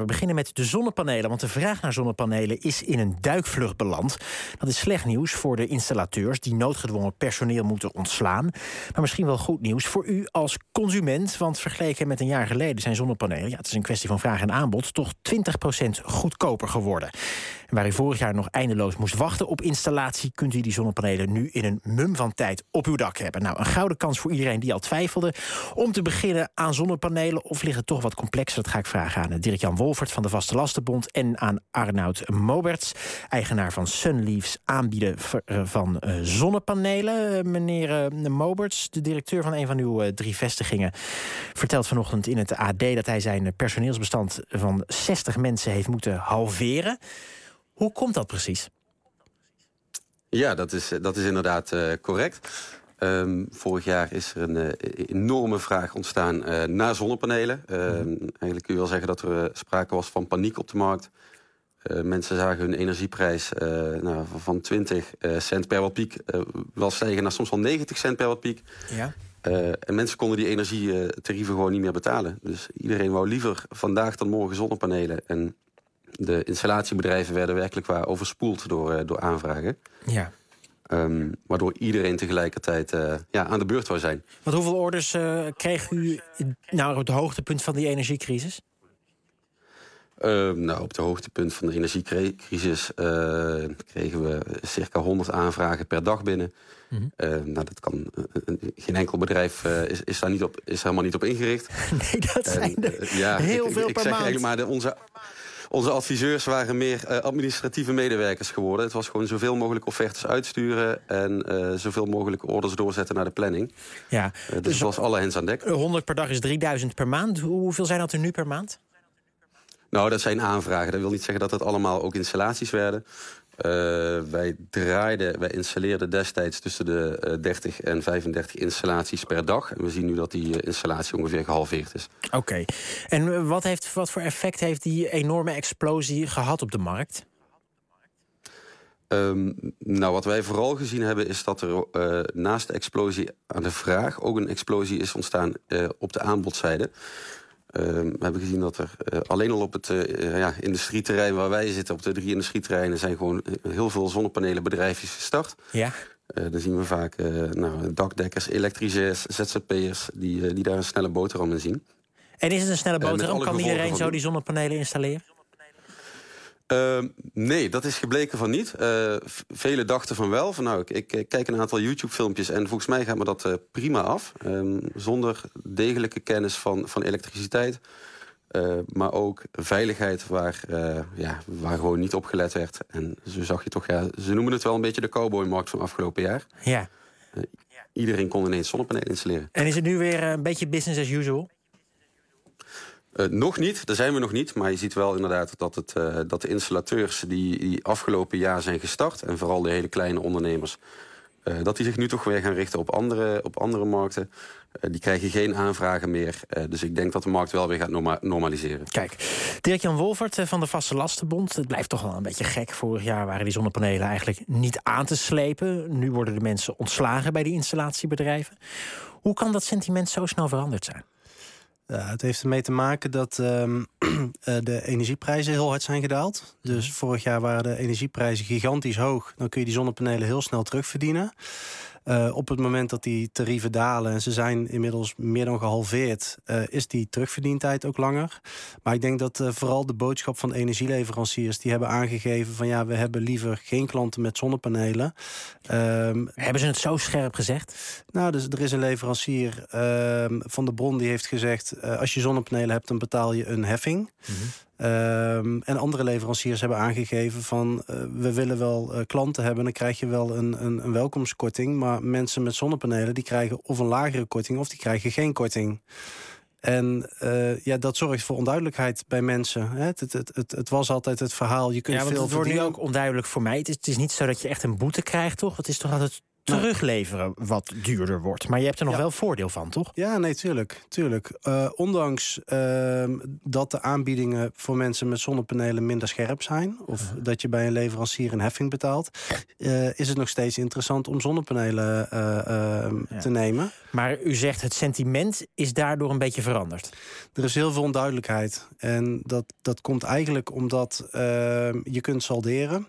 We beginnen met de zonnepanelen, want de vraag naar zonnepanelen is in een duikvlucht beland. Dat is slecht nieuws voor de installateurs die noodgedwongen personeel moeten ontslaan. Maar misschien wel goed nieuws voor u als consument, want vergeleken met een jaar geleden zijn zonnepanelen, ja, het is een kwestie van vraag en aanbod, toch 20% goedkoper geworden. En waar u vorig jaar nog eindeloos moest wachten op installatie, kunt u die zonnepanelen nu in een mum van tijd op uw dak hebben. Nou, een gouden kans voor iedereen die al twijfelde om te beginnen aan zonnepanelen, of ligt het toch wat complexer? Dat ga ik vragen aan Dirk Jan Wolfert van de Vaste Lastenbond en aan Arnoud Moberts, eigenaar van Sunleaves, aanbieden eh, van uh, zonnepanelen. Uh, meneer Moberts, de directeur van een van uw drie vestigingen, vertelt vanochtend in het AD dat hij zijn personeelsbestand van 60 mensen heeft moeten halveren. Hoe komt dat precies? Ja, dat is, dat is inderdaad correct. Um, vorig jaar is er een uh, enorme vraag ontstaan uh, naar zonnepanelen. Uh, Eigenlijk kun je wel zeggen dat er sprake was van paniek op de markt. mensen zagen hun energieprijs nou, van 20 cent per wattpiek wel stijgen naar soms wel 90 cent per wattpiek. Ja. en mensen konden die energietarieven gewoon niet meer betalen. Dus iedereen wou liever vandaag dan morgen zonnepanelen. En de installatiebedrijven werden werkelijk waar overspoeld door, door aanvragen. Ja. Um, waardoor iedereen tegelijkertijd uh, ja, aan de beurt zou zijn. Want hoeveel orders uh, kreeg u nou, op het hoogtepunt van die energiecrisis? Uh, nou, op het hoogtepunt van de energiecrisis uh, kregen we circa 100 aanvragen per dag binnen. Mm -hmm. nou, dat kan, geen enkel bedrijf is, is daar niet op, is helemaal niet op ingericht. Nee, dat zijn er ja, heel ik, veel ik, per ik maand. Zeg maar, de, onze, onze adviseurs waren meer uh, administratieve medewerkers geworden. Het was gewoon zoveel mogelijk offertes uitsturen... en uh, zoveel mogelijk orders doorzetten naar de planning. Ja, uh, dus, dus was alle hens aan dek. 100 per dag is 3000 per maand. Hoeveel zijn dat er nu per maand? Nou, dat zijn aanvragen. Dat wil niet zeggen dat het allemaal ook installaties werden. Uh, wij draaiden, wij installeerden destijds tussen de uh, 30 en 35 installaties per dag. En we zien nu dat die uh, installatie ongeveer gehalveerd is. Oké. Okay. En wat, heeft, wat voor effect heeft die enorme explosie gehad op de markt? Um, nou, wat wij vooral gezien hebben is dat er uh, naast de explosie aan de vraag... ook een explosie is ontstaan op de aanbodzijde. Uh, we hebben gezien dat er uh, alleen al op het uh, ja, industrieterrein waar wij zitten... op de drie industrieterreinen zijn gewoon heel veel zonnepanelenbedrijfjes gestart. Ja. dan zien we vaak nou, dakdekkers, elektriciërs, ZZP'ers... Die, die daar een snelle boterham in zien. En is het een snelle boterham? kan iedereen zo die zonnepanelen installeren? Uh, nee, dat is gebleken van niet. Uh, velen dachten van wel. Van, nou, ik, ik, ik kijk een aantal YouTube-filmpjes en volgens mij gaat me dat uh, prima af. Um, zonder degelijke kennis van, van elektriciteit. Uh, maar ook veiligheid waar, ja, waar gewoon niet op gelet werd. En zo zag je toch, ja, ze noemen het wel een beetje de cowboymarkt van afgelopen jaar. Ja. iedereen kon ineens zonnepanelen installeren. En is het nu weer een beetje business as usual? Uh, nog niet, daar zijn we nog niet. Maar je ziet wel inderdaad dat, het, uh, dat de installateurs die, die afgelopen jaar zijn gestart... en vooral de hele kleine ondernemers... Uh, dat die zich nu toch weer gaan richten op andere, op andere markten. die krijgen geen aanvragen meer. dus ik denk dat de markt wel weer gaat norma normaliseren. Kijk, Dirk-Jan Wolfert van de Vaste Lastenbond. Het blijft toch wel een beetje gek. Vorig jaar waren die zonnepanelen eigenlijk niet aan te slepen. Nu worden de mensen ontslagen bij die installatiebedrijven. Hoe kan dat sentiment zo snel veranderd zijn? Ja, het heeft ermee te maken dat um, de energieprijzen heel hard zijn gedaald. Dus vorig jaar waren de energieprijzen gigantisch hoog. Dan kun je die zonnepanelen heel snel terugverdienen. Uh, op het moment dat die tarieven dalen, en ze zijn inmiddels meer dan gehalveerd, uh, is die terugverdientijd ook langer. Maar ik denk dat uh, vooral de boodschap van energieleveranciers, die hebben aangegeven van ja, we hebben liever geen klanten met zonnepanelen. Um, hebben ze het zo scherp gezegd? Nou, dus er is een leverancier ehm, van de bron die heeft gezegd, als je zonnepanelen hebt, dan betaal je een heffing. Mm -hmm. Um, en andere leveranciers hebben aangegeven van uh, we willen wel uh, klanten hebben, dan krijg je wel een, een, een, welkomstkorting. Maar mensen met zonnepanelen die krijgen of een lagere korting of die krijgen geen korting. En uh, ja, dat zorgt voor onduidelijkheid bij mensen. Het, het, het, het, het was altijd het verhaal. Je kunt ja, want veel het wordt nu ook onduidelijk voor mij. Het is, het is niet zo dat je echt een boete krijgt, toch? Het is toch altijd terugleveren wat duurder wordt. Maar je hebt er nog wel voordeel van, toch? Ja, nee, tuurlijk. tuurlijk. Uh, ondanks uh, dat de aanbiedingen voor mensen met zonnepanelen minder scherp zijn... of dat je bij een leverancier een heffing betaalt... Uh, is het nog steeds interessant om zonnepanelen ja. te nemen. Maar u zegt het sentiment is daardoor een beetje veranderd. Er is heel veel onduidelijkheid. En dat, dat komt eigenlijk omdat je kunt salderen...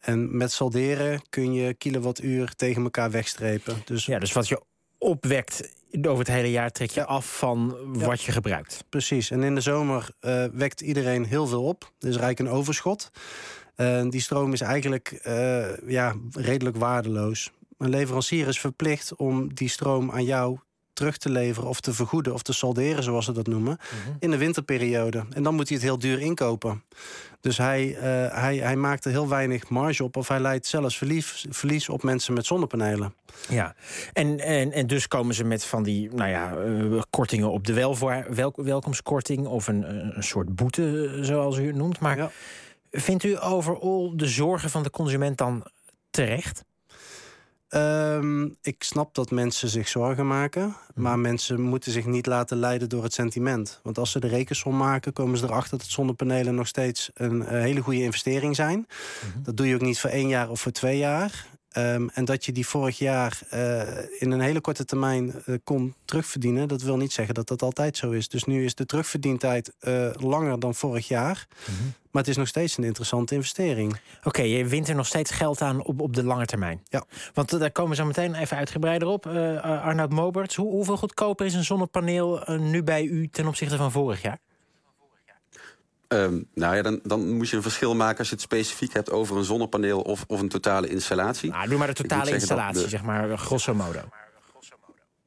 En met salderen kun je kilowattuur tegen elkaar wegstrepen. Dus, ja, dus wat je opwekt over het hele jaar trek je af van wat je gebruikt. Precies. En in de zomer uh, wekt iedereen heel veel op. Er is eigenlijk een overschot. Uh, die stroom is eigenlijk uh, ja, redelijk waardeloos. Een leverancier is verplicht om die stroom aan jou terug te leveren of te vergoeden of te salderen, zoals ze dat noemen, mhm. in de winterperiode. En dan moet hij het heel duur inkopen. Dus hij, uh, hij, hij maakt er heel weinig marge op, of hij leidt zelfs verlies, verlies op mensen met zonnepanelen. Ja, en, en, en dus komen ze met van die nou ja, uh, kortingen op de welvoor, wel, welkomstkorting of een, een soort boete, zoals u het noemt. Maar ja. vindt u overal de zorgen van de consument dan terecht? Um, ik snap dat mensen zich zorgen maken. Mhm. Maar mensen moeten zich niet laten leiden door het sentiment. Want als ze de rekensom maken, komen ze erachter dat zonnepanelen nog steeds een, een hele goede investering zijn. Mhm. Dat doe je ook niet voor één jaar of voor twee jaar. Um, en dat je die vorig jaar uh, in een hele korte termijn uh, kon terugverdienen, dat wil niet zeggen dat dat altijd zo is. Dus nu is de terugverdientijd uh, langer dan vorig jaar. Mm -hmm. Maar het is nog steeds een interessante investering. Oké, okay, je wint er nog steeds geld aan op, op de lange termijn. Ja. Want daar komen we zo meteen even uitgebreider op. Arnoud Moberts, hoe, hoeveel goedkoper is een zonnepaneel nu bij u ten opzichte van vorig jaar? Um, nou ja, dan, dan moet je een verschil maken als je het specifiek hebt over een zonnepaneel of, of een totale installatie. Nou, doe maar de totale installatie, zeg maar, grosso modo.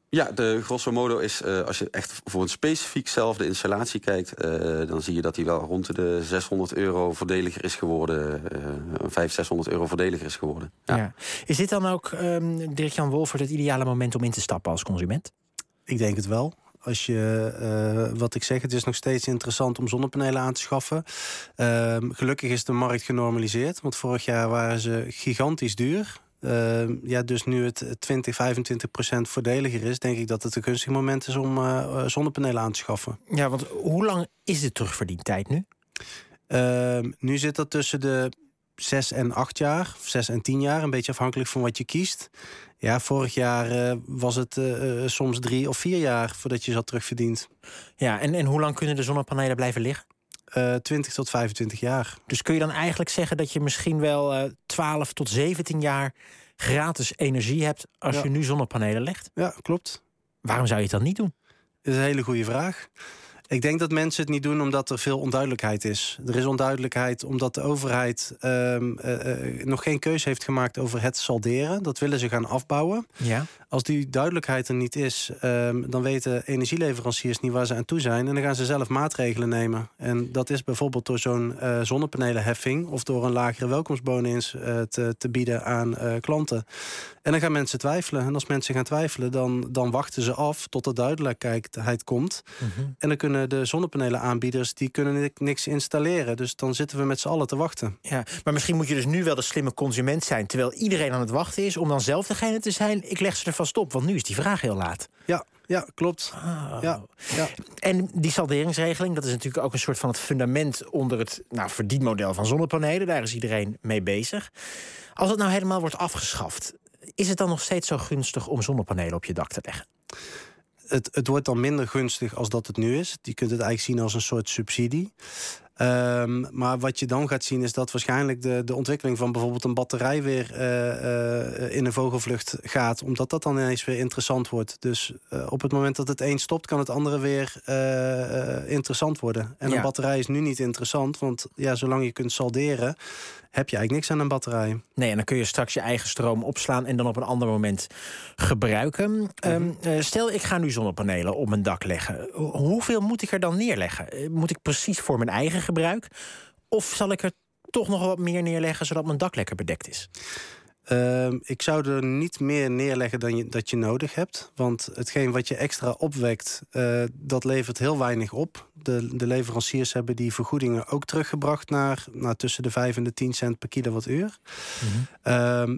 Ja, de grosso modo is, uh, als je echt voor een specifiekzelfde installatie kijkt... Uh, dan zie je dat die wel rond de 600 euro voordeliger is geworden. Uh, 500, 600 euro voordeliger is geworden. Ja. ja. Is dit dan ook, um, Dirk-Jan Wolfert, het ideale moment om in te stappen als consument? Ik denk het wel als je, uh, wat ik zeg, het is nog steeds interessant om zonnepanelen aan te schaffen. Uh, gelukkig is de markt genormaliseerd, want vorig jaar waren ze gigantisch duur. Uh, ja, dus nu het 20, 25 procent voordeliger is, denk ik dat het een gunstig moment is om uh, zonnepanelen aan te schaffen. Ja, want hoe lang is de terugverdientijd nu? Ehm, nu zit dat tussen de 6 en 8 jaar, 6 en 10 jaar, een beetje afhankelijk van wat je kiest. Ja, vorig jaar uh, was het uh, soms drie of vier jaar voordat je zat terugverdiend. Ja, en, en hoe lang kunnen de zonnepanelen blijven liggen? Uh, 20 tot 25 jaar. Dus kun je dan eigenlijk zeggen dat je misschien wel 12 tot 17 jaar gratis energie hebt als je nu zonnepanelen legt? Ja, klopt. Waarom zou je het dan niet doen? Dat is een hele goede vraag. Ik denk dat mensen het niet doen omdat er veel onduidelijkheid is. Er is onduidelijkheid omdat de overheid um, uh, nog geen keuze heeft gemaakt over het salderen. Dat willen ze gaan afbouwen. Ja. Als die duidelijkheid er niet is, um, dan weten energieleveranciers niet waar ze aan toe zijn. En dan gaan ze zelf maatregelen nemen. En dat is bijvoorbeeld door zo'n uh, zonnepanelenheffing of door een lagere welkomstbonus uh, te, te, bieden aan klanten. En dan gaan mensen twijfelen. En als mensen gaan twijfelen, dan, dan wachten ze af tot de duidelijkheid komt. Mm -hmm. En dan kunnen de zonnepanelenaanbieders die kunnen niks installeren. Dus dan zitten we met z'n allen te wachten. Ja, maar misschien moet je dus nu wel de slimme consument zijn... terwijl iedereen aan het wachten is, om dan zelf degene te zijn... ik leg ze er vast op, want nu is die vraag heel laat. Ja, ja, klopt. Oh. Ja, ja. En die salderingsregeling, dat is natuurlijk ook een soort van het fundament onder het nou, verdienmodel van zonnepanelen. Daar is iedereen mee bezig. Als het nou helemaal wordt afgeschaft, is het dan nog steeds zo gunstig om zonnepanelen op je dak te leggen? Het, het wordt dan minder gunstig als dat het nu is. Je kunt het eigenlijk zien als een soort subsidie. Um, maar wat je dan gaat zien is dat waarschijnlijk de, de ontwikkeling van bijvoorbeeld een batterij weer uh, uh, in een vogelvlucht gaat. Omdat dat dan ineens weer interessant wordt. Dus uh, op het moment dat het een stopt, kan het andere weer interessant worden. En ja. een batterij is nu niet interessant, want ja, zolang je kunt salderen, heb je eigenlijk niks aan een batterij. Nee, en dan kun je straks je eigen stroom opslaan en dan op een ander moment gebruiken. Mm -hmm. um, stel, ik ga nu zonnepanelen op mijn dak leggen. Hoeveel moet ik er dan neerleggen? Moet ik precies voor mijn eigen gebruik? Of zal ik er toch nog wat meer neerleggen zodat mijn dak lekker bedekt is? Uh, ik zou er niet meer neerleggen dan je, dat je nodig hebt. Want hetgeen wat je extra opwekt, uh, dat levert heel weinig op. De, de leveranciers hebben die vergoedingen ook teruggebracht naar, naar tussen de 5 en de 10 cent per kilowattuur. Mm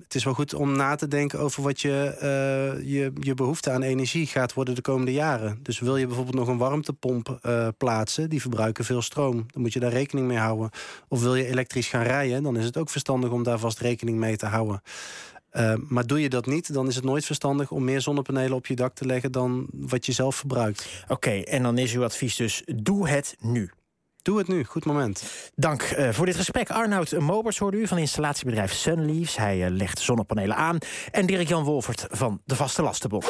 het is wel goed om na te denken over wat je, uh, je, je behoefte aan energie gaat worden de komende jaren. Dus wil je bijvoorbeeld nog een warmtepomp uh, plaatsen, die verbruiken veel stroom. Dan moet je daar rekening mee houden. Of wil je elektrisch gaan rijden, dan is het ook verstandig om daar vast rekening mee te houden. Uh, maar doe je dat niet, dan is het nooit verstandig om meer zonnepanelen op je dak te leggen dan wat je zelf verbruikt. Oké, en dan is uw advies dus: doe het nu. Doe het nu, goed moment. Dank uh, voor dit gesprek. Arnoud Mobers hoorde u van installatiebedrijf Sunleaves. Hij uh, legt zonnepanelen aan. En Dirk-Jan Wolfert van de Vaste Lastenbond.